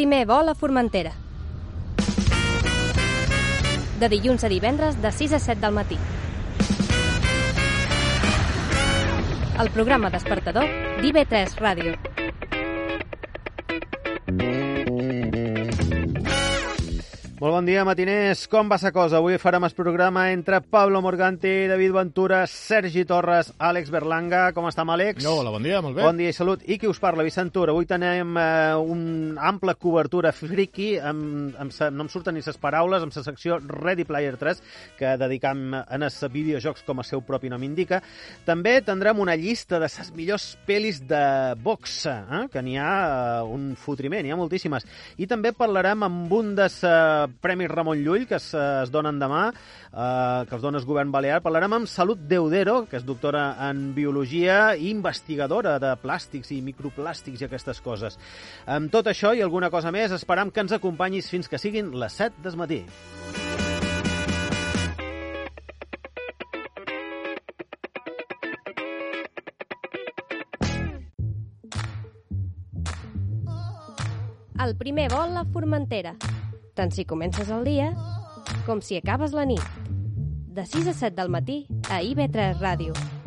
Primer vol a Formentera. De dilluns a divendres de 6 a 7 del matí. El programa despertador d'IV3 Ràdio. Molt bon dia, matiners. Com va la cosa? Avui farem el programa entre Pablo Morganti, David Ventura, Sergi Torres, Àlex Berlanga. Com està, Àlex? Hola, bon dia, molt bé. Bon dia i salut. I qui us parla, Vicent Tura. Avui tenim eh, una ampla cobertura friki, amb, amb sa, no em surten ni les paraules, amb la secció Ready Player 3, que dedicam en els videojocs com el seu propi nom indica. També tindrem una llista de les millors pel·lis de boxa, eh? que n'hi ha eh, un fotriment, n'hi ha moltíssimes. I també parlarem amb un dels eh, Premis Ramon Llull, que es, es donen demà, eh, que els dona el govern balear. Parlarem amb Salut Deudero, que és doctora en Biologia i investigadora de plàstics i microplàstics i aquestes coses. Amb tot això i alguna cosa més, esperam que ens acompanyis fins que siguin les 7 del matí. El primer vol a Formentera. Tant si comences el dia com si acabes la nit. De 6 a 7 del matí a IB3 Ràdio.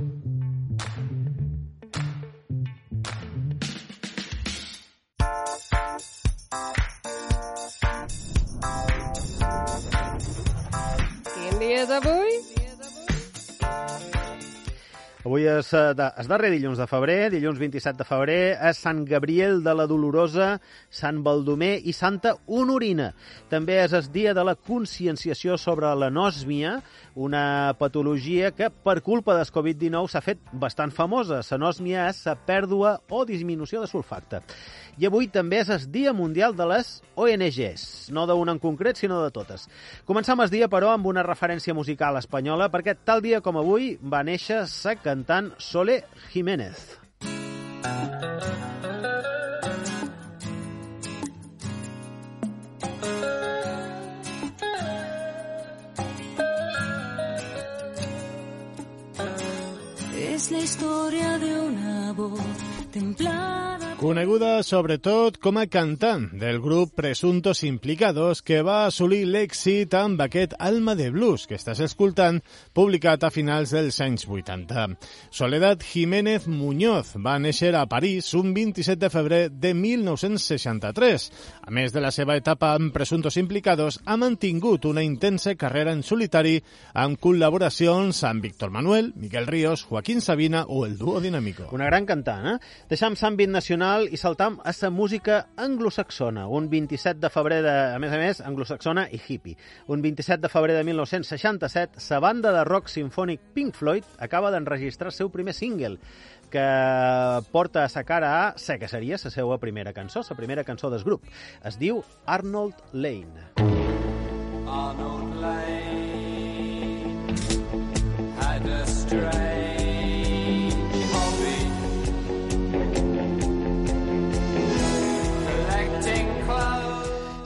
Avui és, eh, de, és darrer dilluns de febrer, dilluns 27 de febrer, és Sant Gabriel de la Dolorosa, Sant Baldomer i Santa Honorina. També és el dia de la conscienciació sobre l'anosmia, una patologia que per culpa del Covid-19 s'ha fet bastant famosa. L'anosmia és la pèrdua o disminució de sulfacte. I avui també és el Dia Mundial de les ONGs, no d'una en concret, sinó de totes. Començam el dia, però, amb una referència musical espanyola, perquè tal dia com avui va néixer sa cantant Sole Jiménez. Es la historia de una voz templada. Coneguda sobretot com a cantant del grup Presuntos Implicados, que va assolir l'èxit amb aquest Alma de Blues, que estàs escoltant, publicat a finals dels anys 80. Soledad Jiménez Muñoz va néixer a París un 27 de febrer de 1963. A més de la seva etapa amb Presuntos Implicados, ha mantingut una intensa carrera en solitari amb col·laboracions amb Víctor Manuel, Miquel Ríos, Joaquín Sabina o el Dúo Dinámico. Una gran cantant, eh? Deixam l'àmbit nacional i saltam a la música anglosaxona, un 27 de febrer, de, a més a més, anglosaxona i hippie. Un 27 de febrer de 1967, la banda de rock sinfònic Pink Floyd acaba d'enregistrar el seu primer single, que porta a sa cara a sa que seria la seva primera cançó, la primera cançó del grup. Es diu Arnold Lane. Arnold Lane had a strange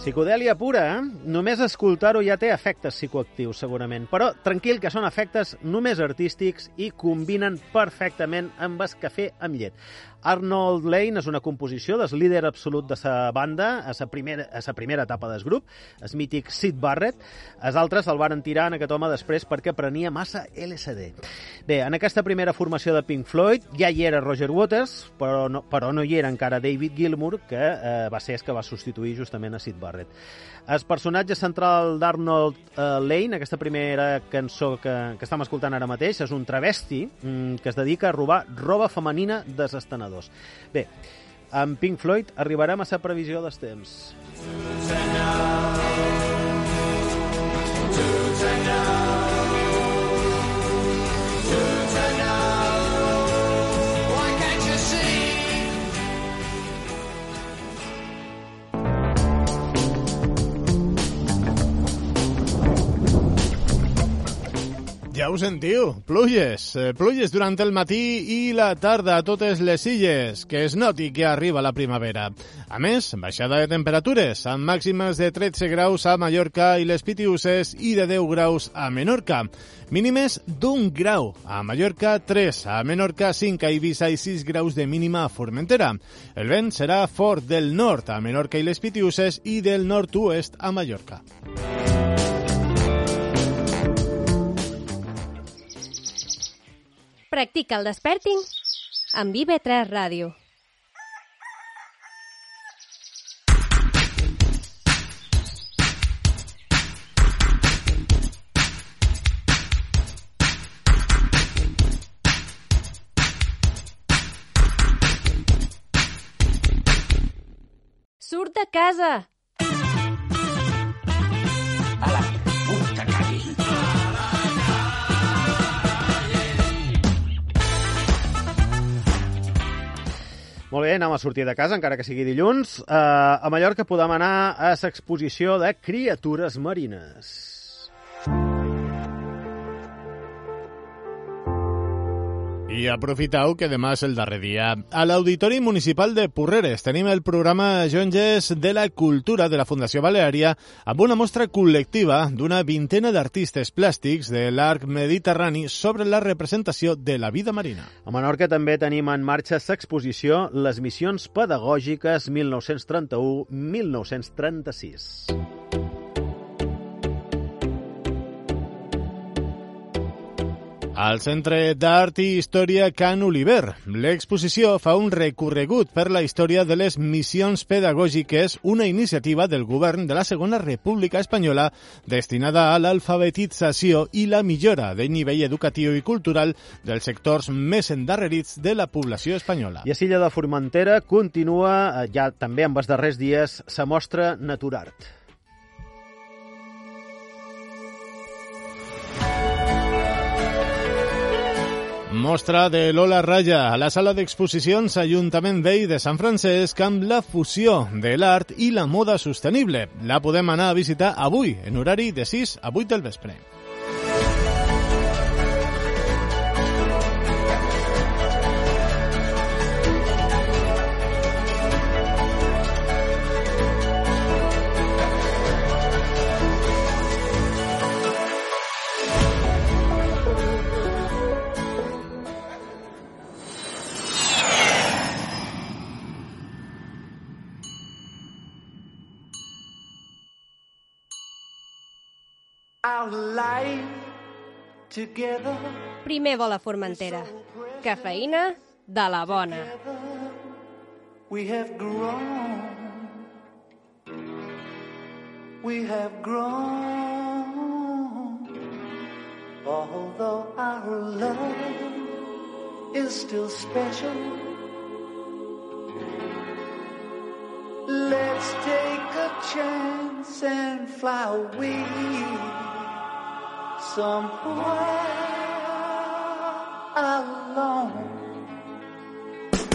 Psicodèlia pura, eh? Només escoltar-ho ja té efectes psicoactius, segurament. Però tranquil, que són efectes només artístics i combinen perfectament amb el cafè amb llet. Arnold Lane és una composició del líder absolut de sa banda a sa primera, a sa primera etapa del grup, el mític Sid Barrett. Els altres el varen tirar en aquest home després perquè prenia massa LSD. Bé, en aquesta primera formació de Pink Floyd ja hi era Roger Waters, però no, però no hi era encara David Gilmour, que eh, va ser el que va substituir justament a Sid Barrett. El personatge central d'Arnold eh, Lane, aquesta primera cançó que, que estem escoltant ara mateix, és un travesti mm, que es dedica a robar roba femenina dels estenedors. Bé, amb Pink Floyd arribarem a la previsió dels temps. Why ho sentiu, pluges. Eh, pluges durant el matí i la tarda a totes les illes, que es noti que arriba la primavera. A més, baixada de temperatures, amb màximes de 13 graus a Mallorca i les Pitiuses i de 10 graus a Menorca. Mínimes d'un grau a Mallorca, 3 a Menorca, 5 a Eivissa i 6 graus de mínima a Formentera. El vent serà fort del nord a Menorca i les Pitiuses i del nord-oest a Mallorca. Practica el desperting amb IB3 Ràdio. Surt de casa! Molt bé, anem a sortir de casa, encara que sigui dilluns. Uh, a Mallorca podem anar a l'exposició de criatures marines. I aprofiteu que demà és el darrer dia. A l'Auditori Municipal de Porreres tenim el programa Jonges de la Cultura de la Fundació Baleària amb una mostra col·lectiva d'una vintena d'artistes plàstics de l'arc mediterrani sobre la representació de la vida marina. A Menorca també tenim en marxa l'exposició Les missions pedagògiques 1931-1936. Al Centre d'Art i Història Can Oliver, l'exposició fa un recorregut per la història de les missions pedagògiques, una iniciativa del govern de la Segona República Espanyola destinada a l'alfabetització i la millora del nivell educatiu i cultural dels sectors més endarrerits de la població espanyola. I a Silla de Formentera continua, eh, ja també en els darrers dies, se mostra Naturart. Mostra de Lola Raya a la sala d'exposicions Ajuntament Vell de Sant Francesc amb la fusió de l'art i la moda sostenible. La podem anar a visitar avui, en horari de 6 a 8 del vespre. Primer vol a Formentera. Cafeïna de la bona. We have grown. We have grown. Although our love is still special. Let's take a chance and fly away somewhere alone.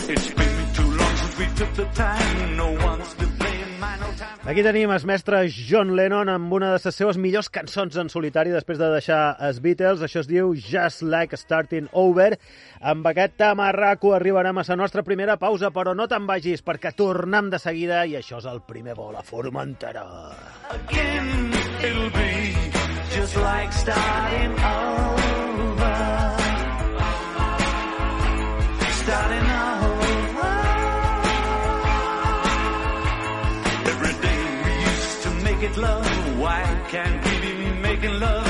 It's been too long since we took the time. No one's to blame. My no time. Aquí tenim el mestre John Lennon amb una de les seves millors cançons en solitari després de deixar els Beatles. Això es diu Just Like Starting Over. Amb aquest tamarraco arribarem a la nostra primera pausa, però no te'n vagis perquè tornem de seguida i això és el primer vol a Formentera. again, it'll be just like starting over. Starting over. Every day we used to make it love. Why can't we be making love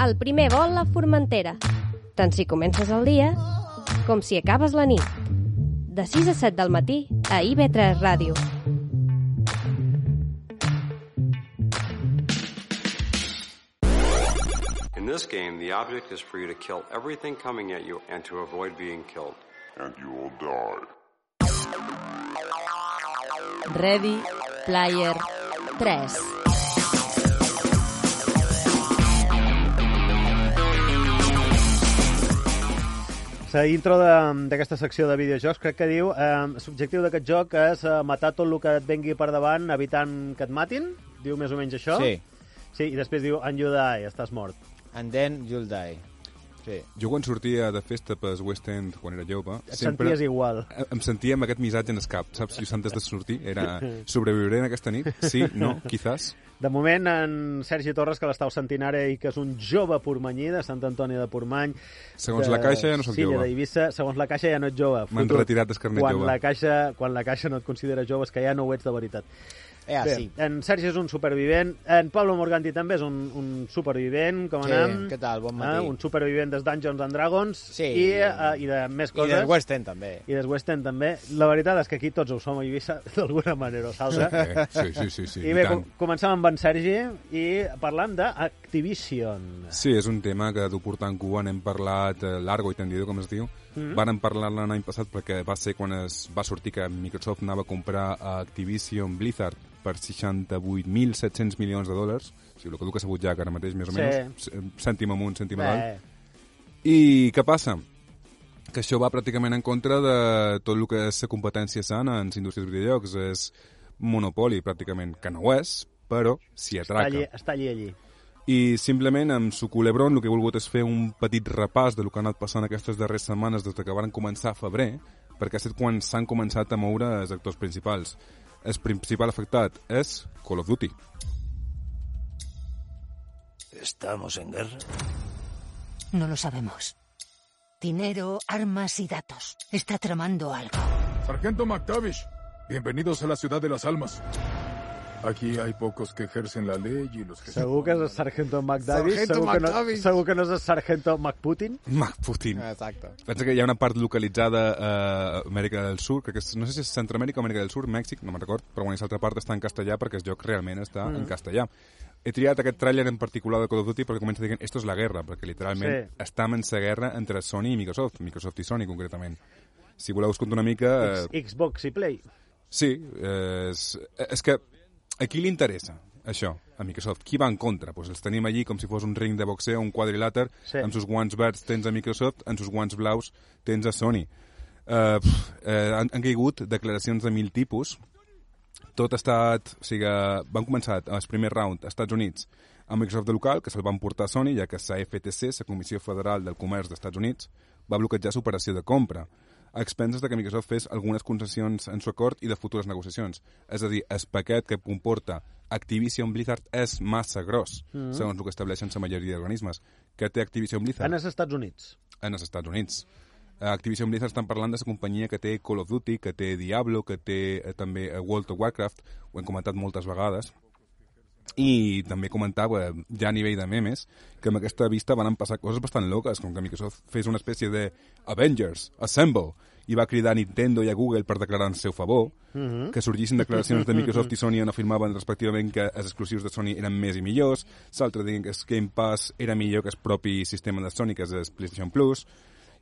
El primer vol a Formentera. Tant si comences el dia com si acabes la nit. De 6 a 7 del matí a IB3 Ràdio. In this game, the object is for you to kill everything coming at you and to avoid being killed. and you will die. Ready, Player 3. La intro de- d'aquesta secció de videojocs crec que diu eh, l'objectiu d'aquest joc és eh, matar tot el que et vengui per davant evitant que et matin. Diu més o menys això. Sí. Sí, i després diu and you die, estàs mort. And then you'll die. Sí. Jo quan sortia de festa pel West End, quan era jove... Et senties igual. em- sentia amb aquest missatge en el cap, saps? Jo antes de sortir era sobreviuré en aquesta nit? Sí? No? Quizás? De moment, en Sergi Torres, que l'estàu sentint ara i que és un jove pormanyí de Sant Antoni de Portmany... Segons de la caixa ja no sóc Silla jove. d'Eivissa, segons la caixa ja no ets jove. M'han retirat del carnet quan jove. La caixa, quan la caixa no et considera jove és que ja no ho ets de veritat. Eh, Bé, sí. en Sergi és un supervivent, en Pablo Morganti també és un, un supervivent, com Sí, anem? què tal? Bon matí. Ah, un supervivent des Dungeons and Dragons Sí. i, uh, i de més I coses. del West End, també. I des West End també. La veritat és que aquí tots ho som a Eivissa d'alguna manera o altra. Eh, sí, sí, sí, sí, I i bé, com comencem amb en Sergi i parlant d'Activision. Sí, és un tema que du portant cua, n'hem parlat eh, largo i tendido, com es diu. Mm. -hmm. Varen parlar l'any passat perquè va ser quan es va sortir que Microsoft anava a comprar a Activision Blizzard per 68.700 milions de dòlars, o sigui, el que du que ha sabut ja que ara mateix, més o Sí. menys, cèntim amunt, cèntim a dalt. I què passa? Que això va pràcticament en contra de tot el que és la competència sana en la indústria de videojocs. És monopoli, pràcticament, que no ho és, però s'hi està atraca. allí, està allí, allí. I simplement amb su culebron el que he volgut és fer un petit repàs del que ha anat passant aquestes darreres setmanes des de que van començar a febrer, perquè ha estat quan s'han començat a moure els actors principals. El principal afectat és Call of Duty. ¿Estamos en guerra? No lo sabemos. Dinero, armas y datos. Está tramando algo. Sargento McTavish, bienvenidos a la ciudad de las almas. Aquí hay pocos que ejercen la ley y los que... Segur que és el Sargento McDavis, Sargento segur, que no, segur que no és el Sargento McPutin. Mac Putin. Exacte. Pensa que hi ha una part localitzada a Amèrica del Sur, crec que és, no sé si és Centroamèrica o Amèrica del Sur, Mèxic, no me'n record, però bueno, aquesta altra part està en castellà perquè el joc realment està mm. en castellà. He triat aquest tràiler en particular de Call of Duty perquè comença dient esto és la guerra, perquè literalment Sí. sí. estem en la guerra entre Sony i Microsoft, Microsoft i Sony concretament. Si voleu us conto una mica... Eh, Xbox i Play. sí, eh, és, és que a qui li interessa això, a Microsoft? Qui va en contra? Pues els tenim allí com si fos un ring de boxeo, un quadrilàter, Sí. amb sus guants verds tens a Microsoft, amb sus guants blaus tens a Sony. Uh, pf, eh, han, han caigut declaracions de mil tipus, tot ha estat... O sigui, van començar el primer round als Estats Units amb Microsoft de local, que se'l van portar a Sony, ja que la FTC, la Comissió Federal del Comerç dels Estats Units, va bloquejar l'operació de compra a expenses de que Microsoft fes algunes concessions en su acord i de futures negociacions. És a dir, el paquet que comporta Activision Blizzard és massa gros, mm. -hmm. segons el que estableixen la majoria d'organismes. Què té Activision Blizzard? En els Estats Units. en els Estats Units. Eh, Activision Blizzard estan parlant de la companyia que té Call of Duty, que té Diablo, que té eh, també eh, World of Warcraft, ho hem comentat moltes vegades, i també comentava, ja a nivell de memes, que amb aquesta vista van passar coses bastant loques, com que Microsoft fes una espècie de Avengers, Assemble, i va cridar a Nintendo i a Google per declarar en seu favor, Mhm. que sorgissin declaracions de Microsoft i Sony on afirmaven respectivament que els exclusius de Sony eren més i millors, l'altre deien que el Game Pass era millor que el propi sistema de Sony, que és el PlayStation Plus,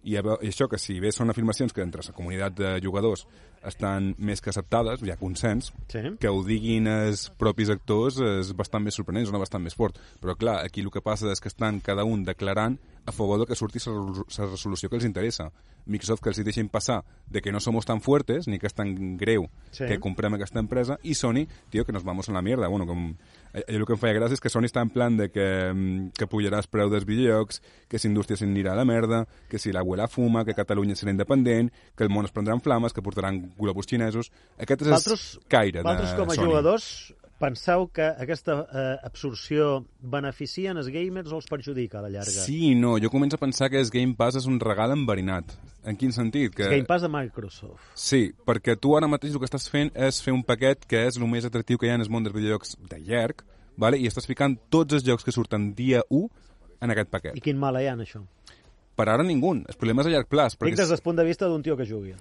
i, això que si bé són afirmacions que entre la comunitat de jugadors estan més que acceptades, hi ha consens, sí. que ho diguin els propis actors és bastant més sorprenent, és bastant més fort. Però clar, aquí el que passa és que estan cada un declarant a favor de que surti la resolució que els interessa. Microsoft que els hi deixin passar de que no somos tan fuertes, ni que és tan greu Sí. que comprem aquesta empresa, i Sony, tio, que nos vamos a la mierda. Bueno, com, eh, el que em feia gràcia és que Sony està en plan de que, mm, que pujarà el preu dels videojocs, que la indústria s'anirà a la merda, que si l'abuela fuma, que Catalunya serà independent, que el món es prendrà en flames, que portaran globus xinesos... Aquest és el caire de vosaltres com a Sony. jugadors penseu que aquesta eh, absorció beneficia els gamers o els perjudica a la llarga? Sí no, jo començo a pensar que el Game Pass és un regal enverinat. En quin sentit? Que... Game Pass de Microsoft. Sí, perquè tu ara mateix el que estàs fent és fer un paquet que és el més atractiu que hi ha en el món dels videojocs de llarg, vale? i estàs ficant tots els jocs que surten dia 1 en aquest paquet. I quin mal hi ha en això? Per ara ningú. El problema és a llarg plaç. Dic Perquè des del punt de vista d'un tio que jugui.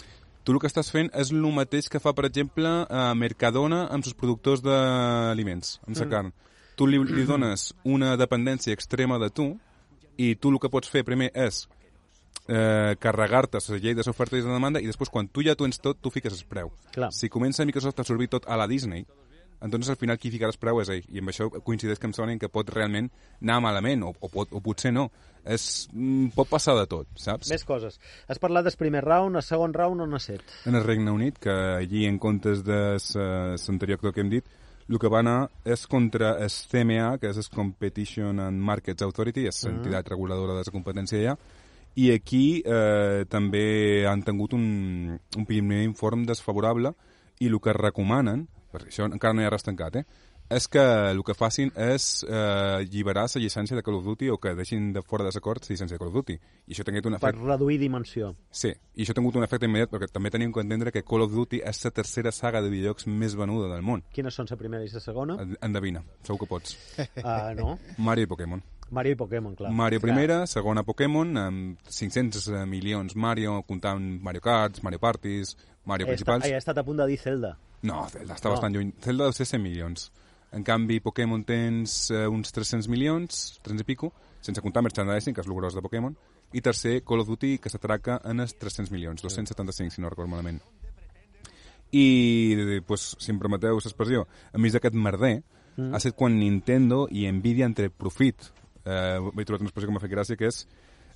Tu el que estàs fent és el mateix que fa, per exemple, a Mercadona amb els productors d'aliments, amb la Mm. carn. Tu li, li dones una dependència extrema de tu i tu el que pots fer primer és eh, carregar-te la llei de l'oferta i de demanda i després quan tu ja tens tot, tu fiques el preu. Clar. Si comença Microsoft a absorbir tot a la Disney, entonces al final qui ficarà preu és ell. I amb això coincideix que em sona que pot realment anar malament, o, o, pot, o potser no. És, mm, pot passar de tot, saps? Més coses. Has parlat del primer round, el segon round on ha set? en el Regne Unit, que allí en comptes de l'anterior actor que hem dit, el que va anar és contra el CMA, que és el Competition and Markets Authority, és Ah. l'entitat reguladora de la competència allà, i aquí eh, també han tingut un, un primer informe desfavorable i el que recomanen, perquè això encara no hi ha res tancat, eh? és que el que facin és eh, alliberar la llicència de Call of Duty o que deixin de fora de l'acord la llicència de Call of Duty. I això ha tingut un Per efecte... reduir dimensió. Sí, i això ha tingut un efecte immediat perquè també tenim que entendre que Call of Duty és la tercera saga de videojocs més venuda del món. Quines són la primera i la segona? En- Endevina, segur que pots. Ah, no? Mario i Pokémon. Mario i Pokémon, clar. Mario Clar. primera, segona Pokémon, amb 500 milions Mario, comptant Mario Karts, Mario Parties, Mario He, principals. he estat a punt de dir Zelda. No, Zelda està No. bastant lluny. Zelda deu ser 100 milions. En canvi, Pokémon tens eh, uns 300 milions, 300 i pico, sense comptar merchandising, que és el gros de Pokémon, i tercer, Call of Duty, que s'atraca en els 300 milions, 275, si no recordo malament. I, pues, si em permeteu l'expressió, a mig d'aquest merder, Mm. ha estat quan Nintendo i Nvidia han tret profit. Eh, he trobat una expressió que m'ha fet gràcia, que és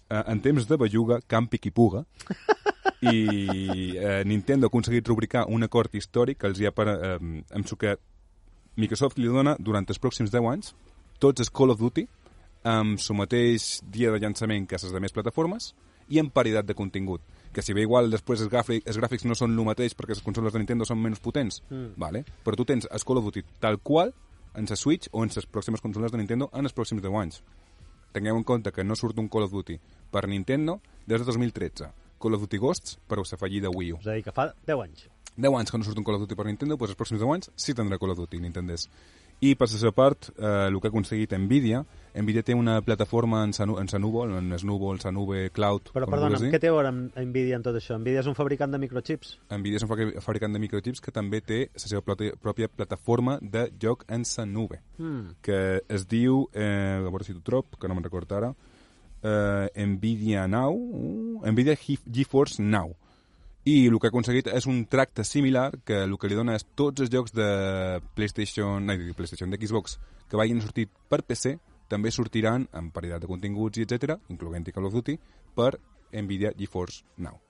eh, en temps de belluga, campi qui puga, i eh, Nintendo ha aconseguit rubricar un acord històric que els hi ha per, eh, amb el que Microsoft li dona durant els pròxims 10 anys tots els Call of Duty amb el mateix dia de llançament que les demés plataformes i en paritat de contingut que si bé igual després els, gràfic, els gràfics no són el mateix perquè les consoles de Nintendo són menys potents Mm. vale? però tu tens el Call of Duty tal qual en la Switch o en les pròximes consoles de Nintendo en els pròxims 10 anys tingueu en compte que no surt un Call of Duty per Nintendo des de 2013 Call of Duty Ghosts per la fallida Wii U És a dir, que fa 10 anys. 10 anys que no surt un Call of Duty per Nintendo, doncs els pròxims 10 anys sí tindrà Call of Duty Nintendès. I per la seva part, eh, el que ha aconseguit Nvidia, Nvidia té una plataforma en sa, nu- en sa núvol, en el núvol, sa nube cloud, Però, com perdona, vulguis dir. què té a veure amb Nvidia en tot això? Nvidia és un fabricant de microchips? Nvidia és un fabri- fabricant de microchips que també té la seva pròpia, plataforma de joc en sa nube, Mm. que es diu, eh, a veure si t'ho trob, que no me'n recordo ara, eh, Nvidia Now, uh, Nvidia Ge- GeForce Now. I el que ha aconseguit és un tracte similar que el que li dona és tots els jocs de PlayStation, no, de PlayStation, de Xbox que vagin sortit per PC també sortiran amb paritat de continguts i etc, incloent Call of Duty, per Nvidia GeForce Now.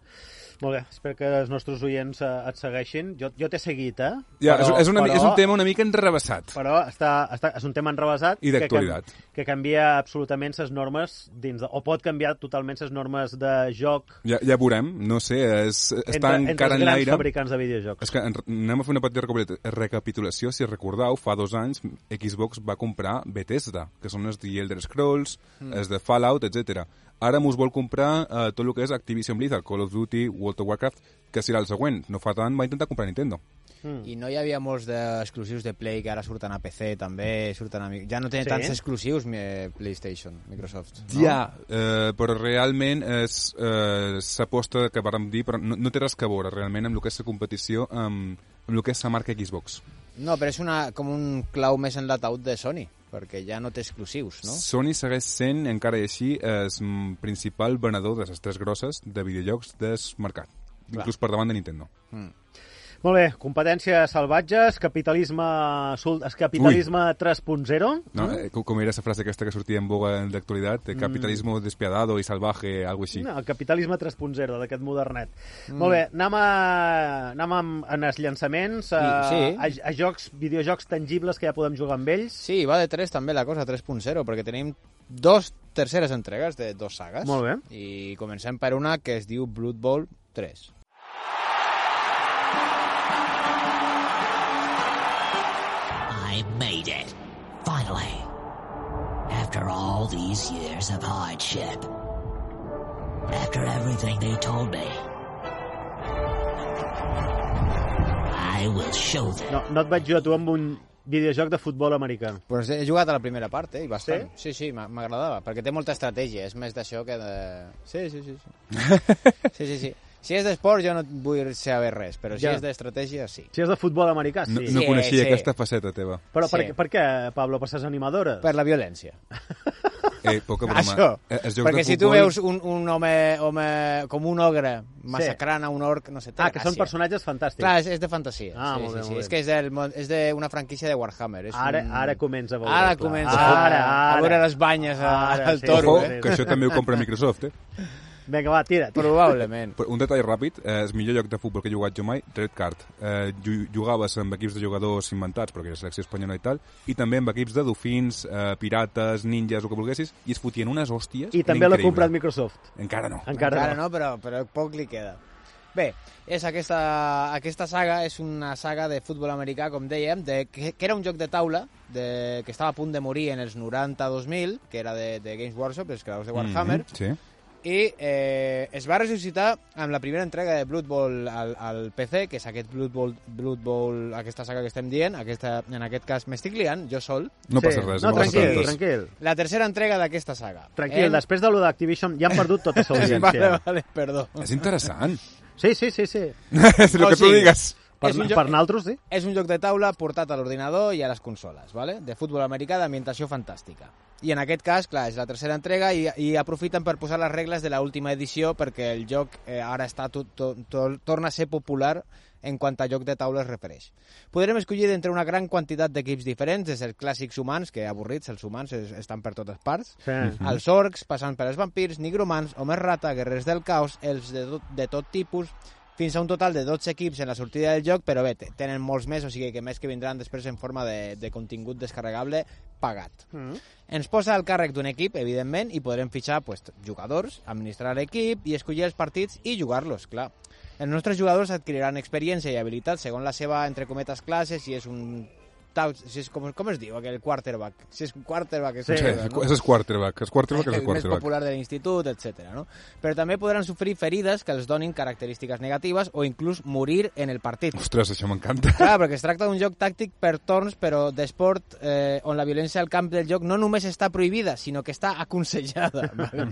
Molt bé, espero que els nostres oients eh, et segueixin. Jo, jo t'he seguit, eh? Ja, és, és, una, mi- és un tema una mica enrevessat. Però està, està, és un tema enrevesat I que d'actualitat. can- que canvia absolutament les normes dins de, o pot canviar totalment les normes de joc Ja, ja veurem, no sé, és, està entre, entre encara els en grans l'aire. fabricants de videojocs. És que en, anem a fer una petita recapitula- recapitulació. Si recordeu, fa dos anys Xbox va comprar Bethesda, que són els de Elder Scrolls, mm. els de Fallout, etc. Ara mos vol comprar eh, tot el que és Activision Blizzard, Call of Duty, World of Warcraft, que serà el següent. No fa tant va intentar comprar Nintendo. Mm. I no hi havia molts d'exclusius de Play que ara surten a PC també, surten a... Ja no té Sí? tants exclusius mi- PlayStation, Microsoft. No? Ja, eh, però realment és eh, s'aposta que vàrem dir, però no, no té res que veure realment amb el que és la competició amb, amb el que és la marca Xbox. No, però és una, com un clau més en l'ataúd de Sony, perquè ja no té exclusius, no? Sony segueix sent, encara i així, el principal venedor de les tres grosses de videojocs del mercat, Clar. inclús per davant de Nintendo. Mm. Molt bé, competències salvatges, capitalisme, sul- es capitalisme 3.0. No? Eh, com, era la frase aquesta que sortia en boga d'actualitat, eh, Mm. capitalismo despiadado y salvaje, algo així. No, el capitalisme 3.0 d'aquest modernet. Mm. Molt bé, anem, a, anem amb, en els llançaments, a, Sí. a, a jocs, videojocs tangibles que ja podem jugar amb ells. Sí, va de 3 també la cosa, 3.0, perquè tenim dos terceres entregues de dos sagues. Molt bé. I comencem per una que es diu Blood Bowl 3. I made it. Finally. After all these years of hardship. After everything they told me. I will show them. No, no et vaig jo a tu amb un Videojoc de futbol americà. Pues he jugat a la primera part, eh, i bastant. Sí, sí, m'a- m'agradava, perquè té molta estratègia, és més d'això que de... Sí, sí, sí. Sí, sí, sí. sí. Si és d'esport jo no vull saber res, però si Ja. és d'estratègia sí. Si és de futbol americà, sí. No, no Sí, coneixia sí. aquesta faceta teva. Però per, Sí. per què, Pablo, per ses animadores? Per la violència. Eh, poca broma. Això, Eh, els jocs perquè de si tu futbol- veus un, un home, home com un ogre massacrant a un orc, no sé, té Ah, que són personatges fantàstics. Clar, és, és de fantasia. Ah, sí, molt bé, sí, sí. molt És bé. que és, del, és d'una franquícia de Warhammer. És Ara, un... ara comença a veure. Ara clar. comença Ara, a, ara. a veure les banyes a, Ara, al sí, toro. Ojo, eh? que això també ho compra Microsoft, eh? Vinga, va, tira. tira. Probablement. Però Un detall ràpid, eh, el millor lloc de futbol que he jugat jo mai, Red Card. Eh, ju- jugaves amb equips de jugadors inventats, perquè era selecció espanyola i tal, i també amb equips de dofins, eh, pirates, ninjas, el que volguessis, i es fotien unes hòsties I també l'ha comprat Microsoft. Encara no. Encara, Encara no, però, però poc li queda. Bé, és aquesta, aquesta saga és una saga de futbol americà, com dèiem, de, que, que era un joc de taula de, que estava a punt de morir en els 90-2000, que era de, de Games Workshop, els creadors de Warhammer, Mhm, sí. I eh, es va ressuscitar amb la primera entrega de Blood Bowl al, al PC, que és aquest Blood Bowl, Blood Bowl, aquesta saga que estem dient, aquesta, en aquest cas m'estic liant, jo sol. No passa res, No, no passa tranquil, res. tranquil. La tercera entrega d'aquesta saga. Tranquil, després de lo d'Activision ja han perdut tota la audiència. vale, vale, perdó. És interessant. Sí, sí, sí, sí. és el O que tu sigui, digues. Per, És un joc- per naltros, sí. És un joc de taula portat a l'ordinador i a les consoles, ¿vale? de futbol americà d'ambientació fantàstica. I en aquest cas, clar, és la tercera entrega i, i aprofiten per posar les regles de l'última edició perquè el joc eh, ara està tot, tot, tot, torna a ser popular en quant a joc de taula es refereix. Podrem escollir entre una gran quantitat d'equips diferents, des dels clàssics humans, que avorrits els humans es, estan per totes parts, Sí. els orcs, passant per els vampirs, nigromants, homes rata, guerrers del caos, els de, tot, de tot tipus, fins a un total de 12 equips en la sortida del joc, però bé, te- tenen molts més, o sigui que més que vindran després en forma de, de contingut descarregable pagat. Mm. Ens posa al càrrec d'un equip, evidentment, i podrem fitxar pues, jugadors, administrar l'equip i escollir els partits i jugar-los, clar. Els nostres jugadors adquiriran experiència i habilitat segons la seva, entre cometes, classe, si és un... tau- Si és, com, com es diu aquell quarterback? Si és quarterback... És Sí, és el quarterback. El quarterback és el el més quarterback. popular de l'institut, etc. No? Però també podran sofrir ferides que els donin característiques negatives o inclús morir en el partit. Ostres, això m'encanta. Clar, perquè es tracta d'un joc tàctic per torns, però d'esport eh, on la violència al camp del joc no només està prohibida, sinó que està aconsellada. Vale?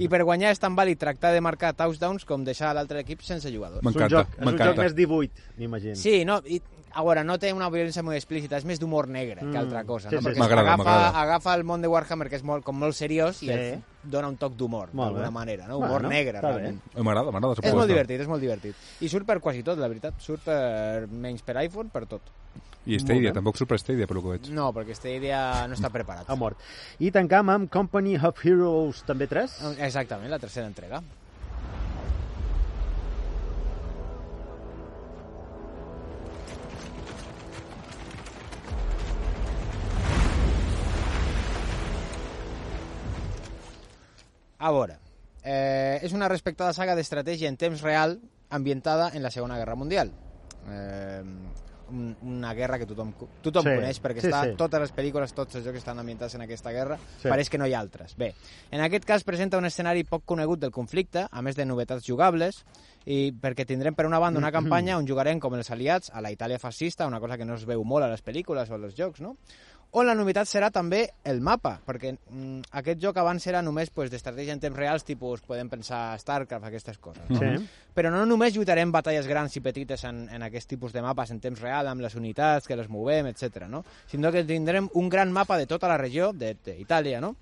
I per guanyar és tan vàlid tractar de marcar touchdowns com deixar l'altre equip sense jugadors. És un joc, és un joc més 18, m'imagino. Sí, no, i, a veure, no té una violència molt explícita, és més d'humor negre que Mm. altra cosa. Sí, no? sí, Perquè agafa, agafa el món de Warhammer, que és molt, com molt seriós, Sí. i et dona un toc d'humor, d'alguna manera, no? Humor Bueno, negre, està realment. Eh, M'agrada, m'agrada. És molt divertit, és molt divertit. I surt per quasi tot, la veritat. Surt per, menys per iPhone, per tot. I Stadia, tampoc surt per Stadia, per lo que veig. No, perquè idea no està preparat. Ha mort. I tancam amb Company of Heroes, també 3? Exactament, la tercera entrega. A veure, eh, és una respectada saga d'estratègia en temps real ambientada en la Segona Guerra Mundial. Eh, un- una guerra que tothom, tothom Sí, coneix perquè sí, està, sí. totes les pel·lícules, tots els jocs estan ambientats en aquesta guerra, Sí. pareix que no hi ha altres. Bé, en aquest cas presenta un escenari poc conegut del conflicte, a més de novetats jugables, i perquè tindrem per una banda una campanya on jugarem com els aliats a la Itàlia fascista, una cosa que no es veu molt a les pel·lícules o als jocs, no? On la novetat serà també el mapa, perquè mm, aquest joc abans era només pues, d'estratègia en temps reals, tipus, podem pensar StarCraft, aquestes coses. No? Sí. Però no només lluitarem batalles grans i petites en, en aquest tipus de mapes en temps real, amb les unitats, que les movem, etc. no? sinó que tindrem un gran mapa de tota la regió, de- d'Itàlia, no?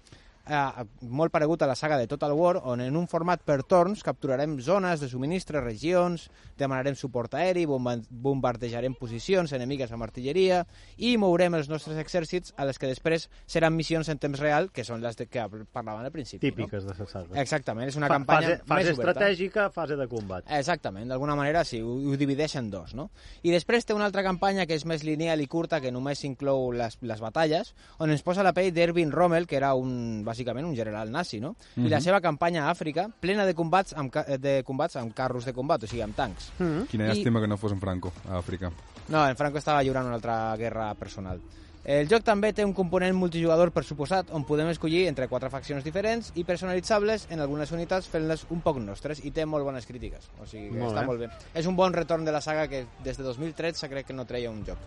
Eh, molt paregut a la saga de Total War, on en un format per torns capturarem zones de subministre, regions, demanarem suport aeri, bomba- bombardejarem posicions enemigues amb artilleria i mourem els nostres exèrcits a les que després seran missions en temps real, que són les de que parlaven al principi. Típiques de la saga. No? Exactament, és una Fa- campanya fase, fase més oberta. estratègica, fase de combat. Exactament, d'alguna manera sí, ho, ho divideix en dos, no? I després té una altra campanya que és més lineal i curta, que només inclou les, les batalles, on ens posa la pell d'Erwin Rommel, que era un, bàsicament un general nazi, no? I la Mhm. seva campanya a Àfrica, plena de combats amb, de combats amb carros de combat, o sigui, amb tancs. Mm. Quina I- llàstima que no fos en Franco, a Àfrica. No, en Franco estava lliurant una altra guerra personal. El joc també té un component multijugador per suposat, on podem escollir entre quatre faccions diferents i personalitzables en algunes unitats fent-les un poc nostres, i té molt bones crítiques, o sigui que Molt està bé. molt bé. És un bon retorn de la saga que des de 2013 crec que no treia un joc.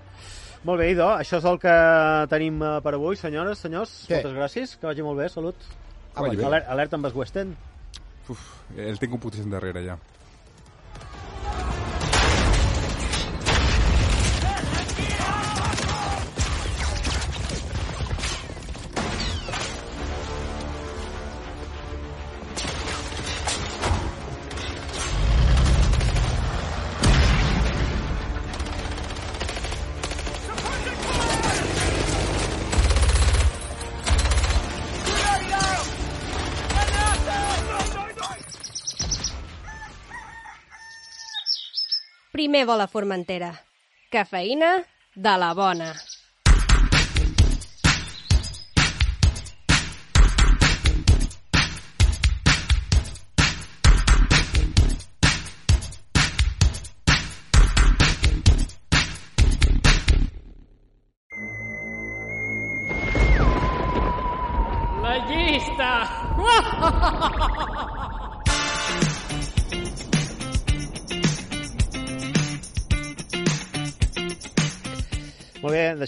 Molt bé, idò, això és el que tenim eh, per avui, senyores, senyors. Què? Moltes gràcies, que vagi molt bé, salut. Ah, vagi bé. Aler alerta amb el West End. Uf, el tinc un putíssim darrere, ja. Primer vol a Formentera. Cafeïna de la bona.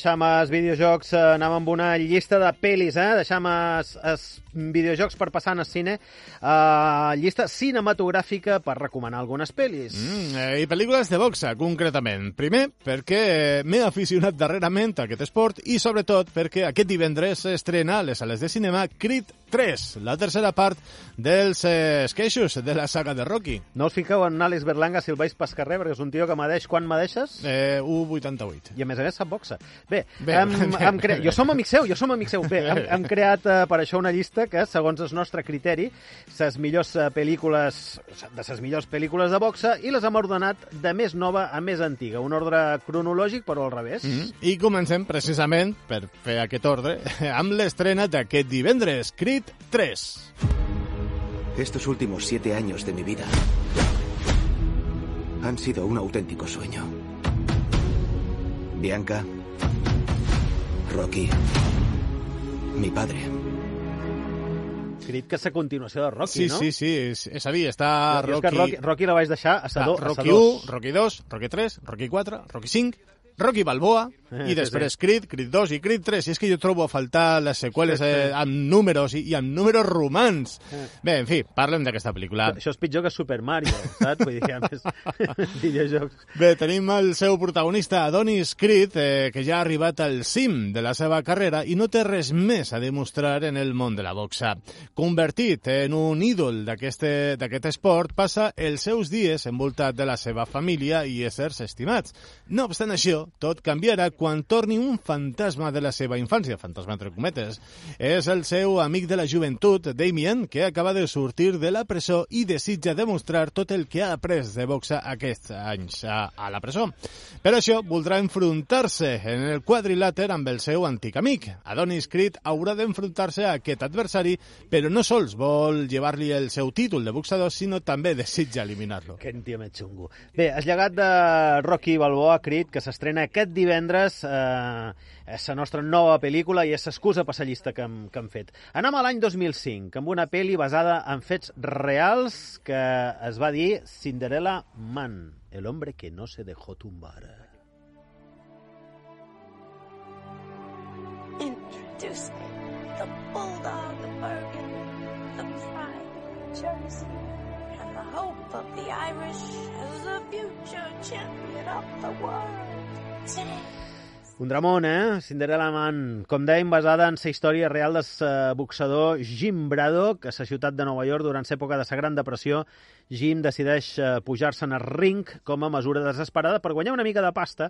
Deixam els videojocs, eh, anàvem amb una llista de pel·lis, eh? Deixam els, els videojocs per passar al cine. Uh, llista cinematogràfica per recomanar algunes pel·lis. Mm, eh, I pel·lícules de boxa, concretament. Primer, perquè m'he aficionat darrerament a aquest esport i, sobretot, perquè aquest divendres s'estrena a les sales de cinema Creed 3, la tercera part dels eh, esqueixos de la saga de Rocky. No us fiqueu en Àlex Berlanga si el pas carrer, perquè és un tio que medeix quan medeixes. Eh, 1,88. I a més a més sap boxa. Bé, Bé. hem, hem cre... jo som amic seu, jo som amic seu. Bé, hem, hem creat eh, per això una llista que, segons el nostre criteri, ses millors eh, pel·lícules, de ses millors pel·lícules de boxa, i les hem ordenat de més nova a més antiga. Un ordre cronològic, però al revés. Mm -hmm. I comencem precisament, per fer aquest ordre, amb l'estrena d'aquest divendres, Creed 3. Estos últimos siete años de mi vida han sido un auténtico sueño. Bianca, Rocky, mi padre. Creed que és la continuació de Rocky, Sí, no? sí, sí, és, és a dir, està Jo és Rocky... que Rocky, Rocky la vaig deixar a sa, do, a sa Rocky dos. 1, Rocky 2, Rocky 3, Rocky 4, Rocky 5, Rocky Balboa, Eh, i després sí. Creed, Creed 2 i Creed 3. I és que jo trobo a faltar les seqüeles eh, amb números i, i amb números romans. Eh. Bé, en fi, parlem d'aquesta pel·lícula. Això és pitjor que Super Mario, saps? Vull dir, a més, videojocs. Bé, tenim el seu protagonista, Adonis Creed, eh, que ja ha arribat al cim de la seva carrera i no té res més a demostrar en el món de la boxa. Convertit en un ídol d'aquest esport, passa els seus dies envoltat de la seva família i éssers estimats. No obstant això, tot canviarà quan torni un fantasma de la seva infància, fantasma entre cometes. És el seu amic de la joventut, Damien, que acaba de sortir de la presó i desitja demostrar tot el que ha après de boxa aquests anys a, a la presó. Per això, voldrà enfrontar-se en el quadrilàter amb el seu antic amic. Adonis Creed haurà d'enfrontar-se a aquest adversari, però no sols vol llevar-li el seu títol de boxador, sinó també desitja eliminar-lo. Quin tio més xungo. Bé, el llegat de Rocky Balboa Creed, que s'estrena aquest divendres, eh, la nostra nova pel·lícula i és l'excusa per la llista que hem, que hem fet. Anem a l'any 2005, amb una pel·li basada en fets reals que es va dir Cinderella Man, el hombre que no se dejó tumbar. Introducing the Bulldog of Bergen, the pride of Jersey, and the hope of the Irish as the future champion of the world. Un dramón, eh? Cinderella Man, com dèiem, basada en la història real del eh, boxador Jim Braddock a la ciutat de Nova York durant l'època de la Gran Depressió. Jim decideix eh, pujar-se'n al ring com a mesura desesperada per guanyar una mica de pasta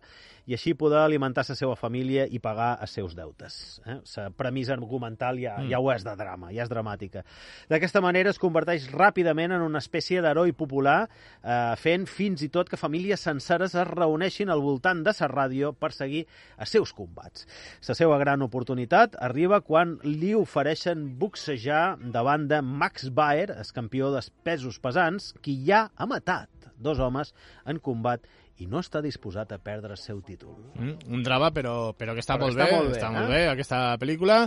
i així poder alimentar la seva família i pagar els seus deutes. Eh? La premissa argumental ja, Mm. ja ho és de drama, ja és dramàtica. D'aquesta manera es converteix ràpidament en una espècie d'heroi popular, eh, fent fins i tot que famílies senceres es reuneixin al voltant de la ràdio per seguir els seus combats. La seva gran oportunitat arriba quan li ofereixen boxejar davant de Max Baer, el campió dels pesos pesants, qui ja ha matat dos homes en combat i no està disposat a perdre el seu títol. Mm, un drama, però, però que està, Però molt, està bé, molt bé, està eh? molt bé, aquesta pel·lícula.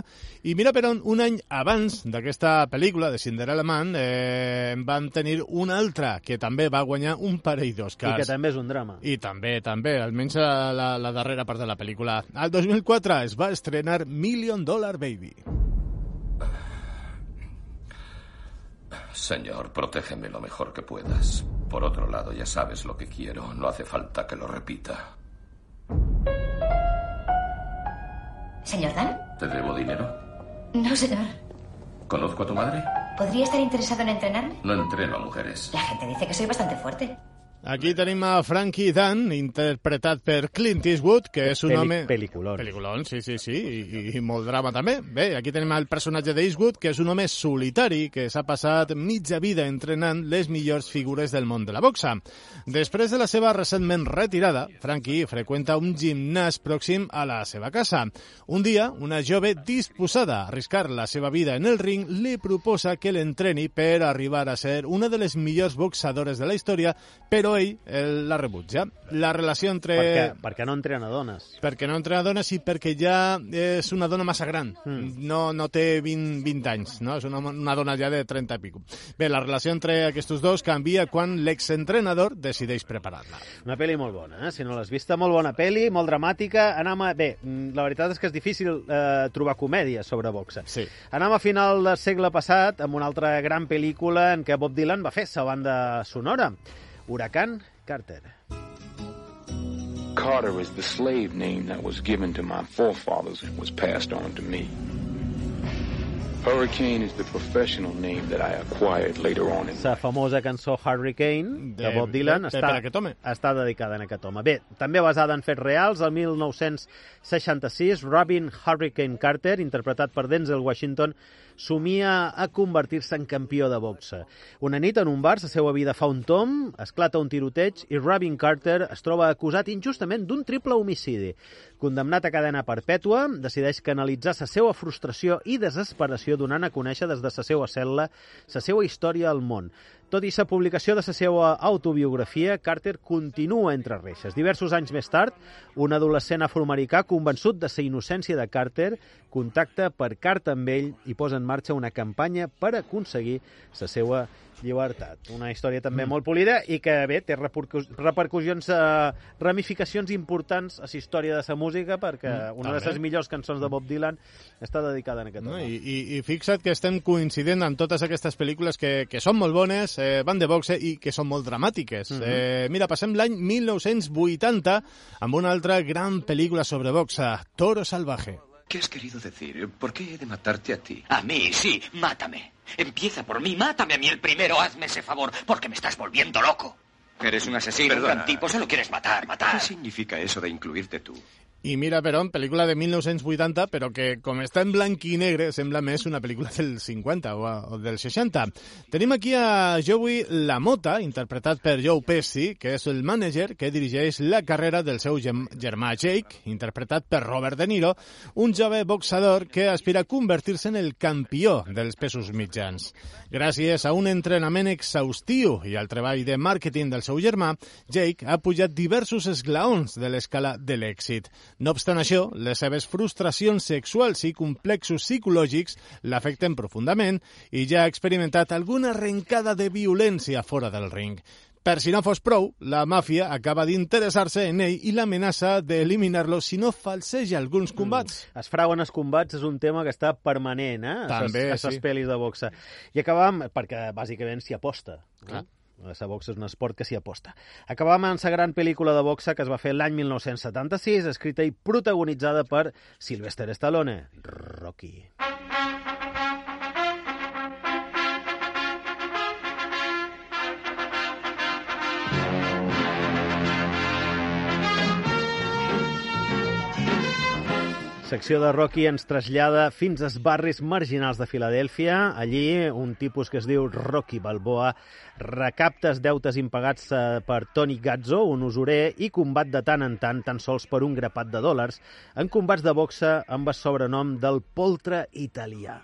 I mira, però un any abans d'aquesta pel·lícula, de Cinderella Man, eh, vam tenir una altra que també va guanyar un parell d'Oscars. I que també és un drama. I també, també, almenys la, la, la darrera part de la pel·lícula. Al 2004 es va estrenar Million Dollar Baby. Señor, protégeme lo mejor que puedas. Por otro lado, ya sabes lo que quiero. No hace falta que lo repita. ¿Señor Dan? ¿Te debo dinero? No, señor. ¿Conozco a tu madre? ¿Podría estar interesado en entrenarme? No entreno a mujeres. La gente dice que soy bastante fuerte. Aquí tenim a Frankie Dunn, interpretat per Clint Eastwood, que és un Peli- home... Peliculón. Peliculón, sí, sí, sí, i, i molt drama també. Bé, aquí tenim el personatge d'Eastwood, que és un home solitari que s'ha passat mitja vida entrenant les millors figures del món de la boxa. Després de la seva recentment retirada, Frankie freqüenta un gimnàs pròxim a la seva casa. Un dia, una jove disposada a arriscar la seva vida en el ring li proposa que l'entreni per arribar a ser una de les millors boxadores de la història, però ell el, la rebutja. La relació entre... Perquè, perquè no entrena dones. Perquè no entrena dones i perquè ja és una dona massa gran. Mm. No, no té 20, 20 anys, no? És una, una dona ja de 30 i pico. Bé, la relació entre aquests dos canvia quan l'exentrenador decideix preparar-la. Una pel·li molt bona, eh? Si no l'has vista, molt bona pel·li, molt dramàtica. Anem a... Bé, mm, la veritat és que és difícil eh, trobar comèdia sobre boxa. Sí. Anem a final del segle passat amb una altra gran pel·lícula en què Bob Dylan va fer sa banda sonora. Huracán Carter. Carter is the slave name that was given to my forefathers and was passed on to me. Hurricane is the professional name that I acquired later on in La famosa cançó Hurricane de, De- Bob Dylan de- de- està, està dedicada a aquest home. Bé, també basada en fets reals, el 1966, Robin Hurricane Carter, interpretat per Denzel Washington, somia a convertir-se en campió de boxa. Una nit en un bar, la seva vida fa un tom, esclata un tiroteig i Robin Carter es troba acusat injustament d'un triple homicidi. Condemnat a cadena perpètua, decideix canalitzar la seva frustració i desesperació donant a conèixer des de la seva cel·la la seva història al món. Tot i la publicació de la seva autobiografia, Carter continua entre reixes. Diversos anys més tard, un adolescent afroamericà convençut de la innocència de Carter contacta per carta amb ell i posa en marxa una campanya per aconseguir la seva llibertat. Una història també mm. molt polida i que, bé, té repercus repercussions, eh, ramificacions importants a la història de la música perquè Mm, una de també. les millors cançons de Bob Dylan està dedicada a aquest No? I, i, I fixa't que estem coincidint amb totes aquestes pel·lícules que, que són molt bones, eh, van de boxe i que són molt dramàtiques. Mhm. eh, mira, passem l'any 1980 amb una altra gran pel·lícula sobre boxa, Toro Salvaje. ¿Qué has querido decir? ¿Por qué he de matarte a ti? A mí, sí, mátame. Empieza por mí, mátame a mí el primero, hazme ese favor, porque me estás volviendo loco. Eres un asesino. Un gran tipo, solo quieres matar, matar. ¿Qué significa eso de incluirte tú? I mira, però, pel·lícula de 1980, però que, com està en blanc i negre, sembla més una pel·lícula del 50 o, o del 60. Tenim aquí a Joey Lamota, interpretat per Joe Pesci, que és el mànager que dirigeix la carrera del seu germà Jake, interpretat per Robert De Niro, un jove boxador que aspira a convertir-se en el campió dels pesos mitjans. Gràcies a un entrenament exhaustiu i al treball de màrqueting del seu germà, Jake ha pujat diversos esglaons de l'escala de l'èxit. No obstant això, les seves frustracions sexuals i complexos psicològics l'afecten profundament i ja ha experimentat alguna arrencada de violència fora del ring. Per si no fos prou, la màfia acaba d'interessar-se en ell i l'amenaça d'eliminar-lo si no falseja alguns combats. Es frauen els combats és un tema que està permanent, eh? També, a ses sí. pel·lis de boxa. I acabàvem, perquè bàsicament s'hi aposta. Clar. La boxa és un esport que s'hi aposta. Acabàvem amb la gran pel·lícula de boxa que es va fer l'any 1976, escrita i protagonitzada per Sylvester Stallone, Rocky. Secció de Rocky ens trasllada fins als barris marginals de Filadèlfia. Allí, un tipus que es diu Rocky Balboa recapta els deutes impagats eh, per Tony Gazzo, un usurer, i combat de tant en tant, tan sols per un grapat de dòlars, en combats de boxa amb el sobrenom del poltre italià.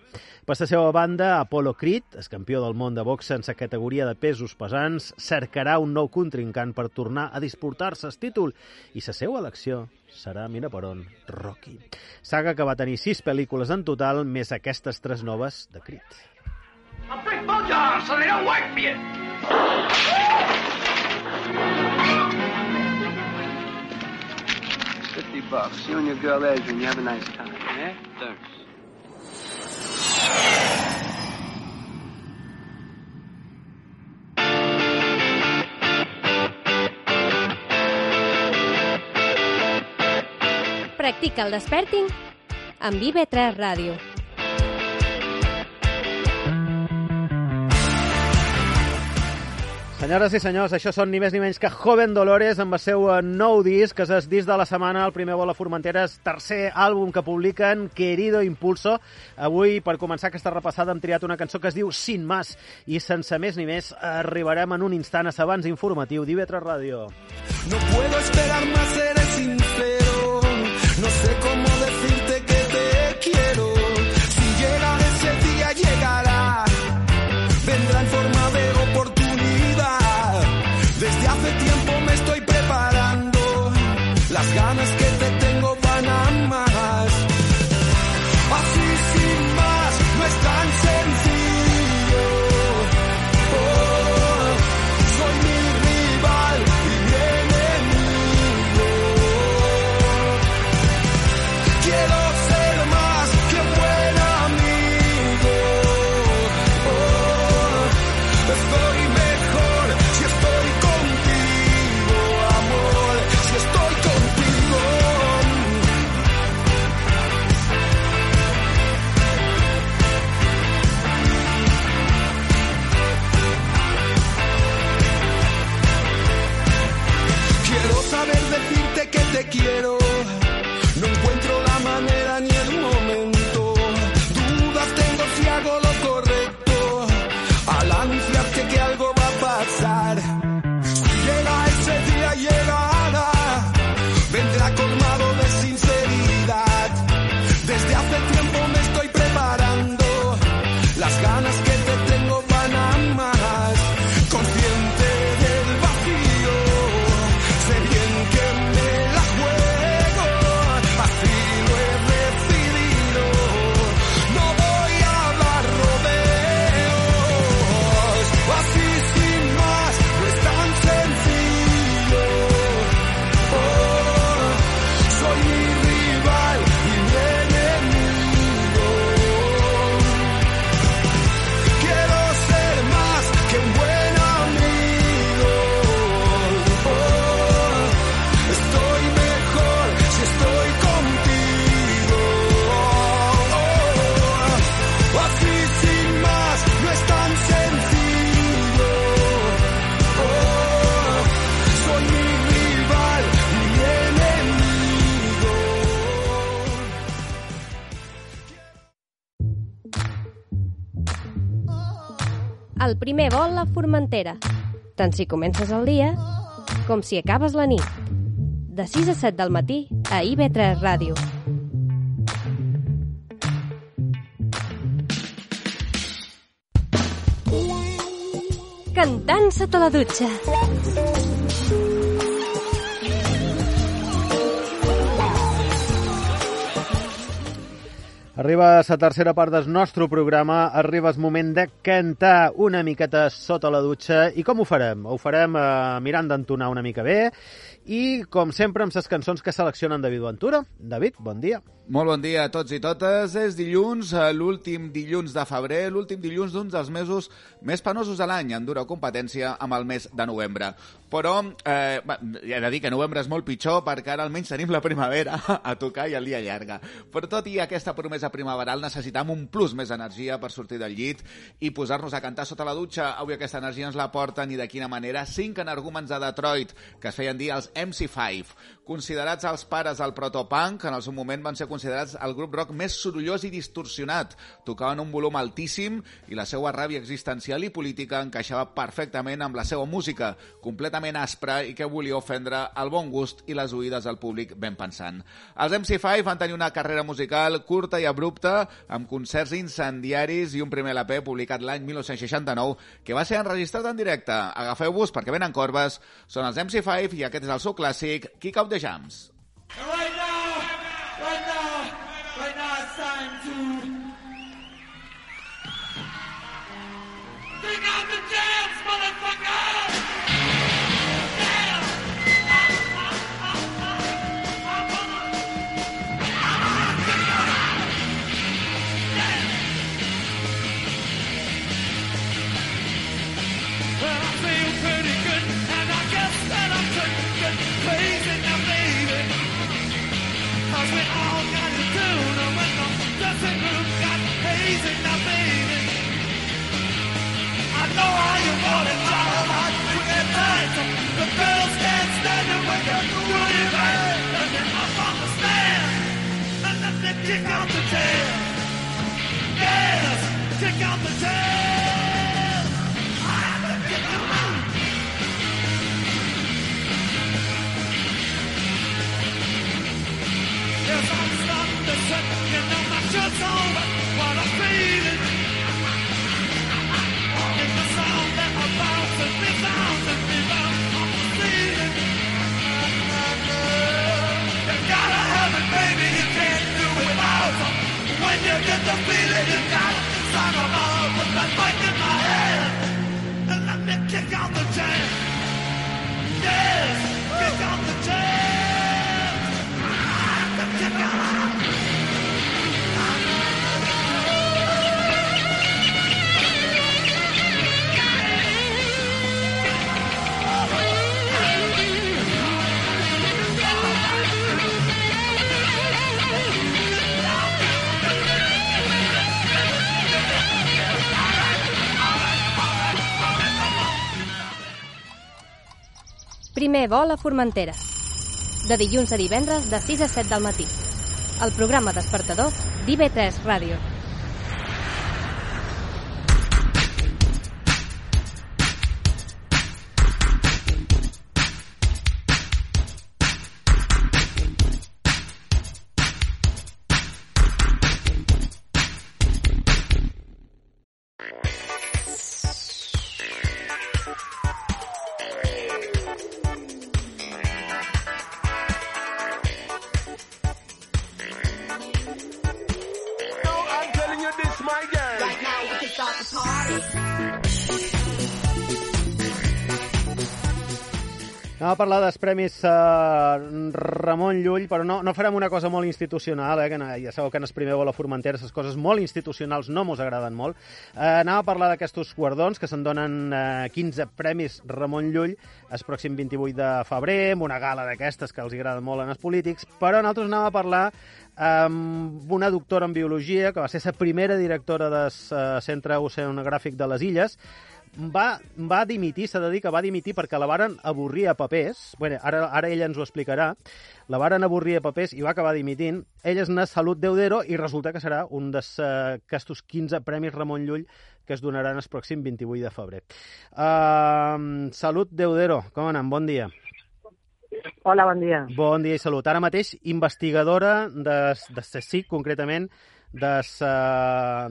Per la seva banda, Apollo Creed, el campió del món de boxa en la categoria de pesos pesants, cercarà un nou contrincant per tornar a disputar-se el títol i la seva elecció serà, mira per on, Rocky. Saga que va tenir sis pel·lícules en total, més aquestes tres noves de Creed. I'll break both your arms so they don't work for you. Fifty bucks. You and your girl Adrian, you have a nice time, eh? Thanks. Practica el desperting amb IB3 Ràdio. Senyores i senyors, això són ni més ni menys que Joven Dolores amb el seu eh, nou disc, que és el disc de la setmana, el primer vol a Formenteres, tercer àlbum que publiquen, Querido Impulso. Avui, per començar aquesta repassada, hem triat una cançó que es diu Sin Más, i sense més ni més arribarem en un instant a l'abans informatiu d'IV3 Ràdio. No puedo esperar más, seré El primer vol a Formentera. Tant si comences el dia com si acabes la nit. De 6 a 7 del matí a IB3 Ràdio. Cantant sota la dutxa. Arriba la tercera part del nostre programa, arriba el moment de cantar una miqueta sota la dutxa. I com ho farem? Ho farem eh, mirant d'entonar una mica bé i, com sempre, amb les cançons que seleccionen David Ventura. David, bon dia. Molt bon dia a tots i totes. És dilluns, eh, l'últim dilluns de febrer, l'últim dilluns d'un dels mesos més penosos de l'any, en dura competència amb el mes de novembre. Però eh, he de dir que novembre és molt pitjor perquè ara almenys tenim la primavera a tocar i el dia llarga. Però tot i aquesta promesa primaveral necessitam un plus més d'energia per sortir del llit i posar-nos a cantar sota la dutxa. Avui aquesta energia ens la porten i de quina manera cinc energúmens de Detroit que es feien dir els MC5. Considerats els pares del protopunk, en el seu moment van ser considerats el grup rock més sorollós i distorsionat. Tocaven un volum altíssim i la seva ràbia existencial i política encaixava perfectament amb la seva música, completament aspra i que volia ofendre el bon gust i les oïdes del públic ben pensant. Els MC5 van tenir una carrera musical curta i abrupta, amb concerts incendiaris i un primer LP publicat l'any 1969 que va ser enregistrat en directe. Agafeu-vos perquè venen corbes, són els MC5 i aquest és el seu clàssic Kick Out the Jams. Right now, Primer vol a Formentera. De dilluns a divendres de 6 a 7 del matí. El programa despertador d'IV3 Ràdio. A dels Premis uh, Ramon Llull, però no, no farem una cosa molt institucional, eh, que no, ja sabeu que en vol a Formentera les coses molt institucionals no mos agraden molt. Uh, anem a parlar d'aquests guardons, que se'n donen uh, 15 Premis Ramon Llull el pròxim 28 de febrer, amb una gala d'aquestes que els agraden molt els polítics, però nosaltres anem a parlar amb una doctora en Biologia, que va ser la primera directora del uh, Centre Oceanogràfic de les Illes, va, va dimitir, s'ha de dir que va dimitir perquè la varen avorrir a papers. Bueno, ara, ara ella ens ho explicarà. La varen avorrir a papers i va acabar dimitint. Ella és na Salut Deudero i resulta que serà un d'aquestos 15 Premis Ramon Llull que es donaran el pròxim 28 de febrer. Uh, Salut Deudero, com anem? Bon dia. Hola, bon dia. Bon dia i salut. Ara mateix investigadora de, de CSIC, concretament, de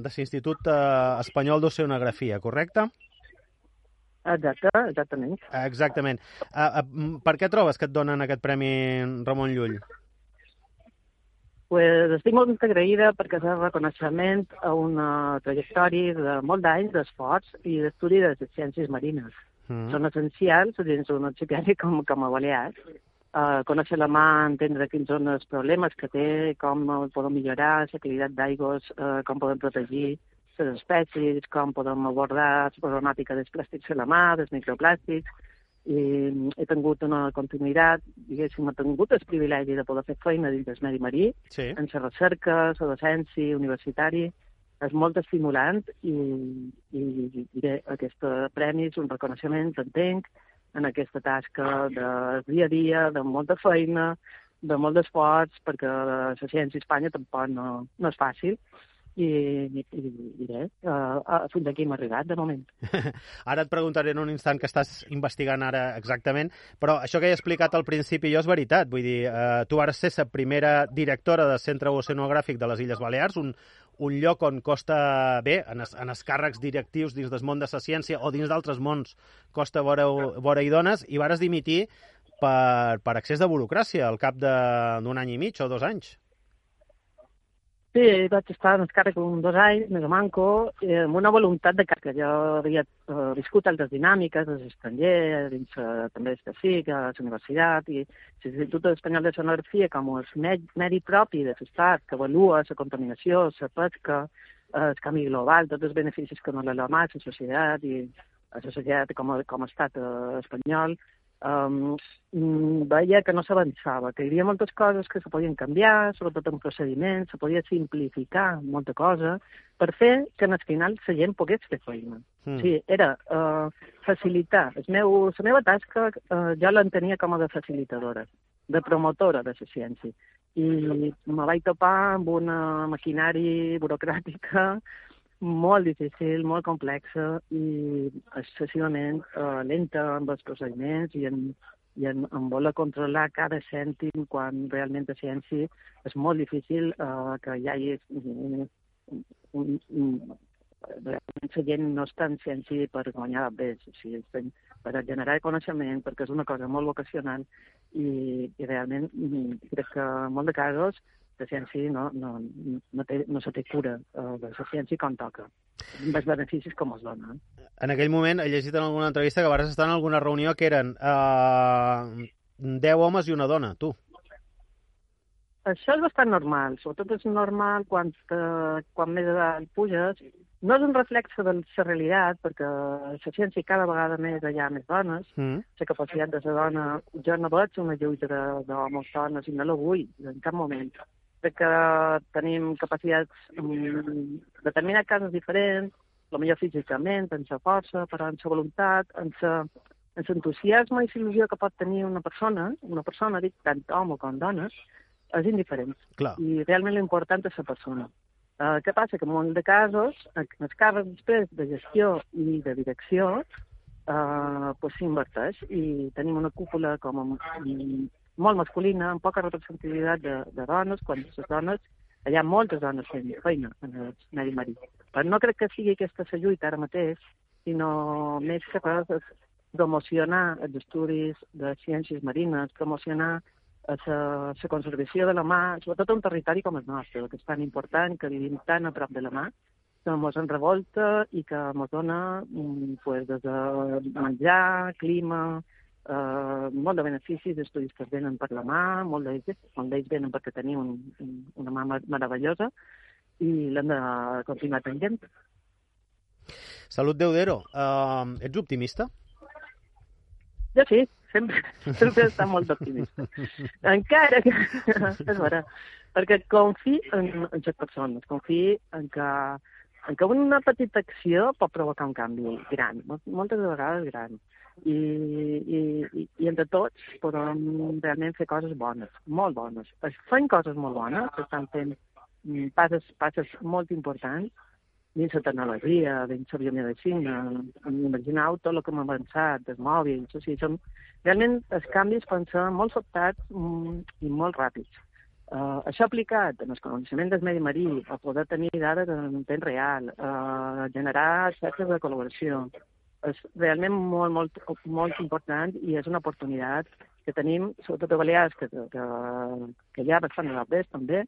l'Institut uh, Espanyol d'Oceanografia, correcte? Exacte, exactament. Exactament. Uh, uh, per què trobes que et donen aquest Premi Ramon Llull? Pues estic molt agraïda perquè és el reconeixement a una trajectòria de molt d'anys d'esforç i d'estudi de les ciències marines. Mm. Són essencials dins un arxipèlag com, com a Balears. Uh, conèixer la mà, entendre quins són els problemes que té, com podem millorar, la qualitat d'aigües, uh, com podem protegir les espècies, com podem abordar la problemàtica dels plàstics a la mà, dels microplàstics, i he tingut una continuïtat, diguéssim, he tingut el privilegi de poder fer feina dins del medi marí, sí. en la recerca, la docència, universitari, és molt estimulant i, i, i bé, aquest premi és un reconeixement, entenc, en aquesta tasca de dia a dia, de molta feina, de molt d'esforç, perquè la ciència a Espanya tampoc no, no és fàcil. I, i, i, i res, uh, uh, fins aquí hem arribat, de moment. Ara et preguntaré en un instant que estàs investigant ara exactament, però això que he explicat al principi jo és veritat. Vull dir, eh, tu vas ser la primera directora del Centre Oceanogràfic de les Illes Balears, un, un lloc on costa bé, en, es, en els càrrecs directius dins del món de la ciència o dins d'altres mons, costa vora, vora i dones, i vares dimitir per, per excés de burocràcia al cap d'un any i mig o dos anys. Sí, vaig estar en el càrrec un dos anys, més o manco, eh, amb una voluntat de que jo havia eh, viscut altres dinàmiques, des estranger, dins eh, també de SIC, a la universitat, i l'Institut Espanyol de Sonografia com el medi propi de l'Estat, que avalua la contaminació, la pesca, eh, el canvi global, tots els beneficis que no la mà, la societat i la societat com com a estat eh, espanyol, um, veia que no s'avançava, que hi havia moltes coses que se podien canviar, sobretot en procediments, se podia simplificar molta cosa, per fer que al final la gent pogués fer feina. Mm. Mm. Sí, era uh, facilitar. El meu, la meva tasca uh, jo l'entenia com a de facilitadora, de promotora de la ciència. I me vaig topar amb una maquinària burocràtica molt difícil, molt complexa i excessivament eh, lenta amb els procediments i en, i en, en voler controlar cada cèntim quan realment la ciència és molt difícil eh, que hi hagi un, un, un, realment la gent no està en ciència per guanyar bé, o sigui, per generar coneixement, perquè és una cosa molt vocacional i, i realment mm, crec que en molt de casos la ciència no, no, no, té, no se té cura eh, de la ciència com toca, amb els beneficis com es dona. Eh? En aquell moment he llegit en alguna entrevista que vares estar en alguna reunió que eren eh, 10 homes i una dona, tu. Això és bastant normal, sobretot és normal quan, eh, quan més edat puges. No és un reflexe de la realitat, perquè la ciència cada vegada més hi ha més dones. Mm. La capacitat de la dona, jo no veig una lluita de- d'homes dones i no la vull en cap moment. Crec que tenim capacitats en determinats casos diferents, la millor físicament, en la força, però en la voluntat, en la en l'entusiasme i l'il·lusió que pot tenir una persona, una persona, dic, tant home com dones, és indiferent. Clar. I realment l'important és la persona. Uh, què passa? Que en un de casos, en els càrrecs després de gestió i de direcció, uh, pues s'inverteix i tenim una cúpula com a, mm, molt masculina, amb poca representativitat de, de dones, quan les dones, hi ha moltes dones fent feina en el medi marí. Però no crec que sigui aquesta la lluita ara mateix, sinó més que res promocionar els estudis de ciències marines, promocionar la, conservació de la mà, sobretot un territori com el nostre, que és tan important, que vivim tan a prop de la mà, que ens en revolta i que ens dona mm, pues, des de menjar, clima, eh, molt de beneficis d'estudis que es venen per la mà, molt d'ells molt d'ells venen perquè tenim un, un, una mà meravellosa i l'hem de continuar tenint. Salut Deudero, uh, ets optimista? Jo sí, sempre, sempre està molt optimista. Encara que... és vera, perquè confi en, en les persones, confi en que, en que una petita acció pot provocar un canvi gran, mol- moltes vegades gran. I, i, i entre tots podem realment fer coses bones, molt bones. Es fan coses molt bones, s'estan fent mm, passes, passes molt importants dins la tecnologia, dins la biomedicina, imagineu tot el que hem avançat, els mòbils, o sigui, són, realment els canvis poden ser molt sobtats mm, i molt ràpids. Uh, això aplicat en el coneixement del medi marí, a poder tenir dades en temps real, uh, generar xarxes de col·laboració, és realment molt, molt, molt important i és una oportunitat que tenim, sobretot a Balears, que, que, que hi ha bastant a l'Albès també,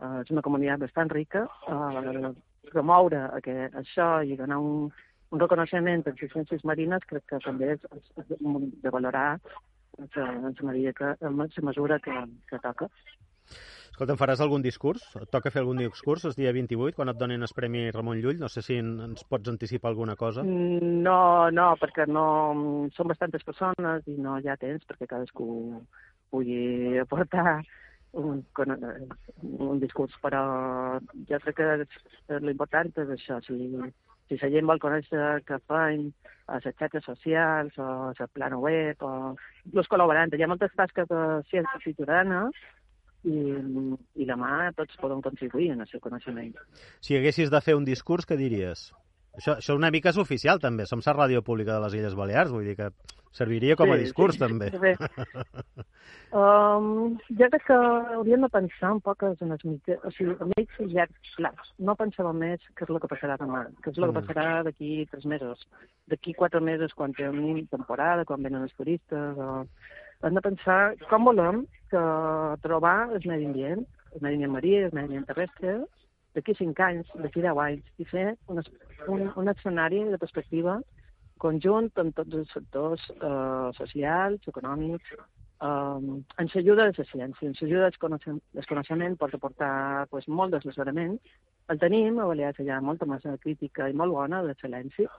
uh, és una comunitat bastant rica, uh, promoure aquest, això i donar un, un reconeixement a les ciències marines crec que també és, és, de valorar la, en que, en la mesura que, que toca. Escolta, em faràs algun discurs? Et toca fer algun discurs el dia 28, quan et donin el Premi Ramon Llull? No sé si en- ens pots anticipar alguna cosa. No, no, perquè no, són bastantes persones i no hi ha temps perquè cadascú pugui aportar un, un discurs, però jo crec que l'important és això, si, si la gent vol conèixer què fan a les xarxes socials o a la plana web o inclús col·laborant. Hi ha moltes tasques de ciència ciutadana i, i demà tots poden contribuir en el seu coneixement. Si haguessis de fer un discurs, què diries? Això, això una mica és oficial, també. Som la ràdio pública de les Illes Balears, vull dir que serviria com a Sí, discurs, sí. també. Bé. Um, jo crec que hauríem de pensar un poc en els mitjans, o sigui, a mig i llarg plaç. No pensàvem més què és el que passarà demà, què és el que Mm. passarà d'aquí tres mesos, d'aquí quatre mesos quan tenim temporada, quan venen els turistes, o... Hem de pensar com volem que trobar el medi ambient, el medi ambient marí, el medi ambient terrestre, d'aquí cinc anys, d'aquí deu anys, i fer un, un, un escenari de perspectiva conjunt amb tots els sectors eh, socials, econòmics, eh, ens ajuda la ciència, ens ajuda el coneixement pot aportar pues, molt d'assessorament. El tenim, a Balears hi ha molta massa crítica i molt bona d'excel·lència.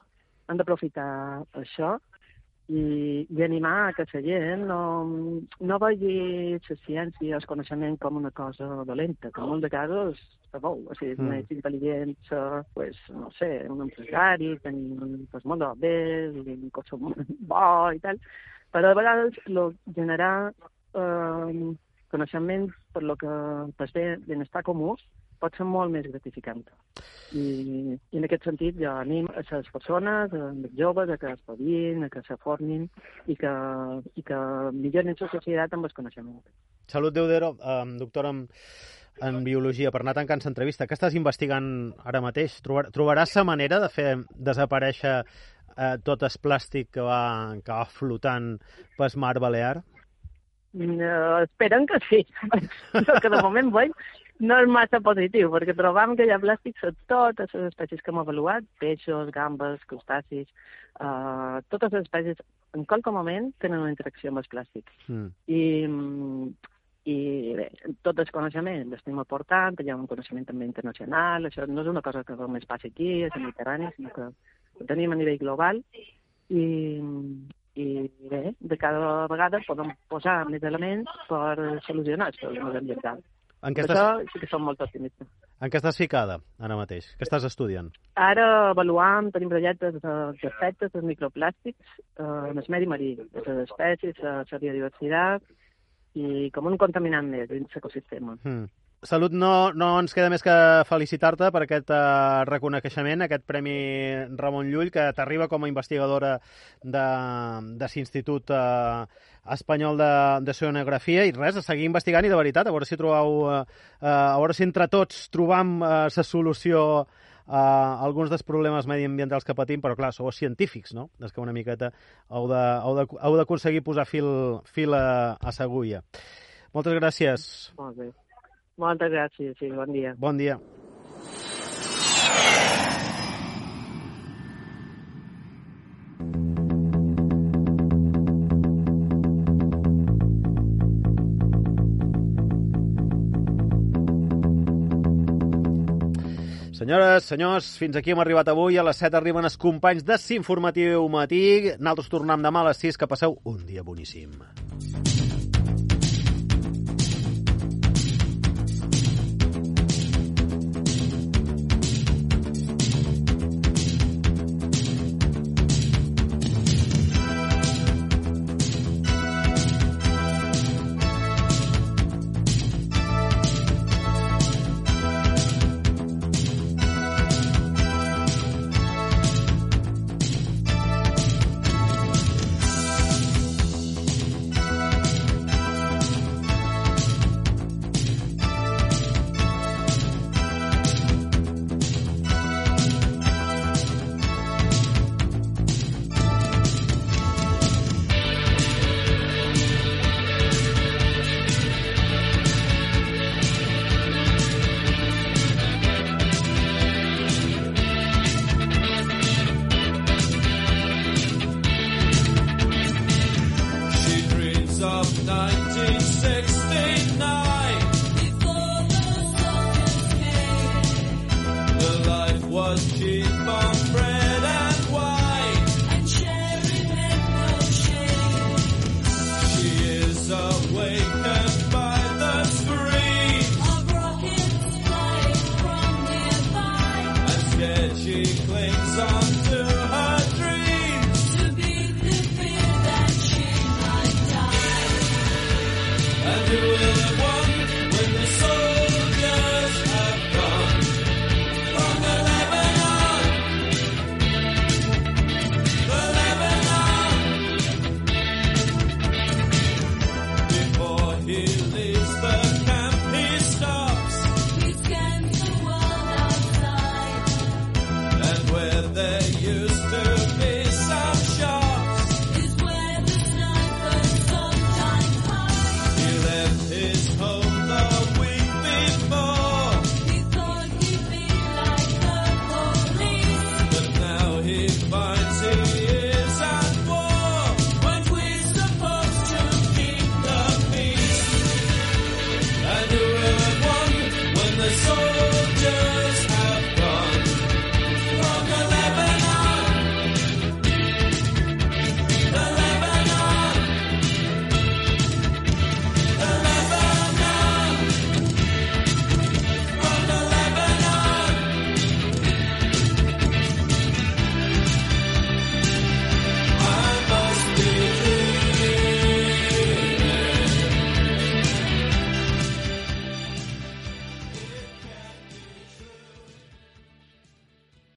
Hem d'aprofitar això i, i animar que la gent no, no vegi la ciència i el coneixement com una cosa dolenta, que en molts de casos està bo, o sigui, Mm. més intel·ligent, pues, no sé, un empresari, tenir pues, molt de bé, un cotxe bo i tal, però a vegades lo, generar eh, coneixement per lo que per bé benestar comú pot ser molt més gratificant. I, i en aquest sentit jo animo a les persones, a les joves, a que es podien, a que se formin i que, i que millorin la societat amb el coneixement. Salut Deudero, eh, doctor en, en Biologia, per anar tancant l'entrevista. Què estàs investigant ara mateix? Trobar, trobaràs la manera de fer desaparèixer eh, tot el plàstic que va, que va flotant pel mar Balear? No, esperen que sí. El que de moment veig no és massa positiu, perquè trobam que hi ha plàstics a totes les espècies que hem avaluat, peixos, gambes, crustacis, uh, totes les espècies en qualsevol moment tenen una interacció amb els plàstics. Mm. I, mm, i bé, tot el coneixement l'estem aportant, hi ha un coneixement també internacional, això no és una cosa que només passi aquí, a la Mediterrània, sinó que ho tenim a nivell global i, i bé, de cada vegada podem posar més elements per solucionar els problemes ambientals. En què estàs- això sí que som molt optimistes. En què estàs ficada ara mateix? Què estàs estudiant? Ara avaluam, tenim projectes de- d'efectes dels microplàstics eh, en el medi marí, de les espècies, la la biodiversitat i com un contaminant més dins l'ecosistema. Mm. Salut, no, no ens queda més que felicitar-te per aquest uh, reconeixement, aquest Premi Ramon Llull, que t'arriba com a investigadora de, de l'Institut uh, Espanyol de, de Sonografia, i res, a seguir investigant i de veritat, a veure si trobeu, uh, uh, a veure si entre tots trobam la uh, solució a alguns dels problemes mediambientals que patim, però clar, sou científics, no? És que una miqueta heu d'aconseguir posar fil, fil a, a s'agulla. Moltes gràcies. Molt bé. Moltes gràcies, sí, bon dia. Bon dia. Senyores, senyors, fins aquí hem arribat avui. A les 7 arriben els companys de S'Informatiu Matí. Nosaltres tornem demà a les 6. Que passeu un dia boníssim.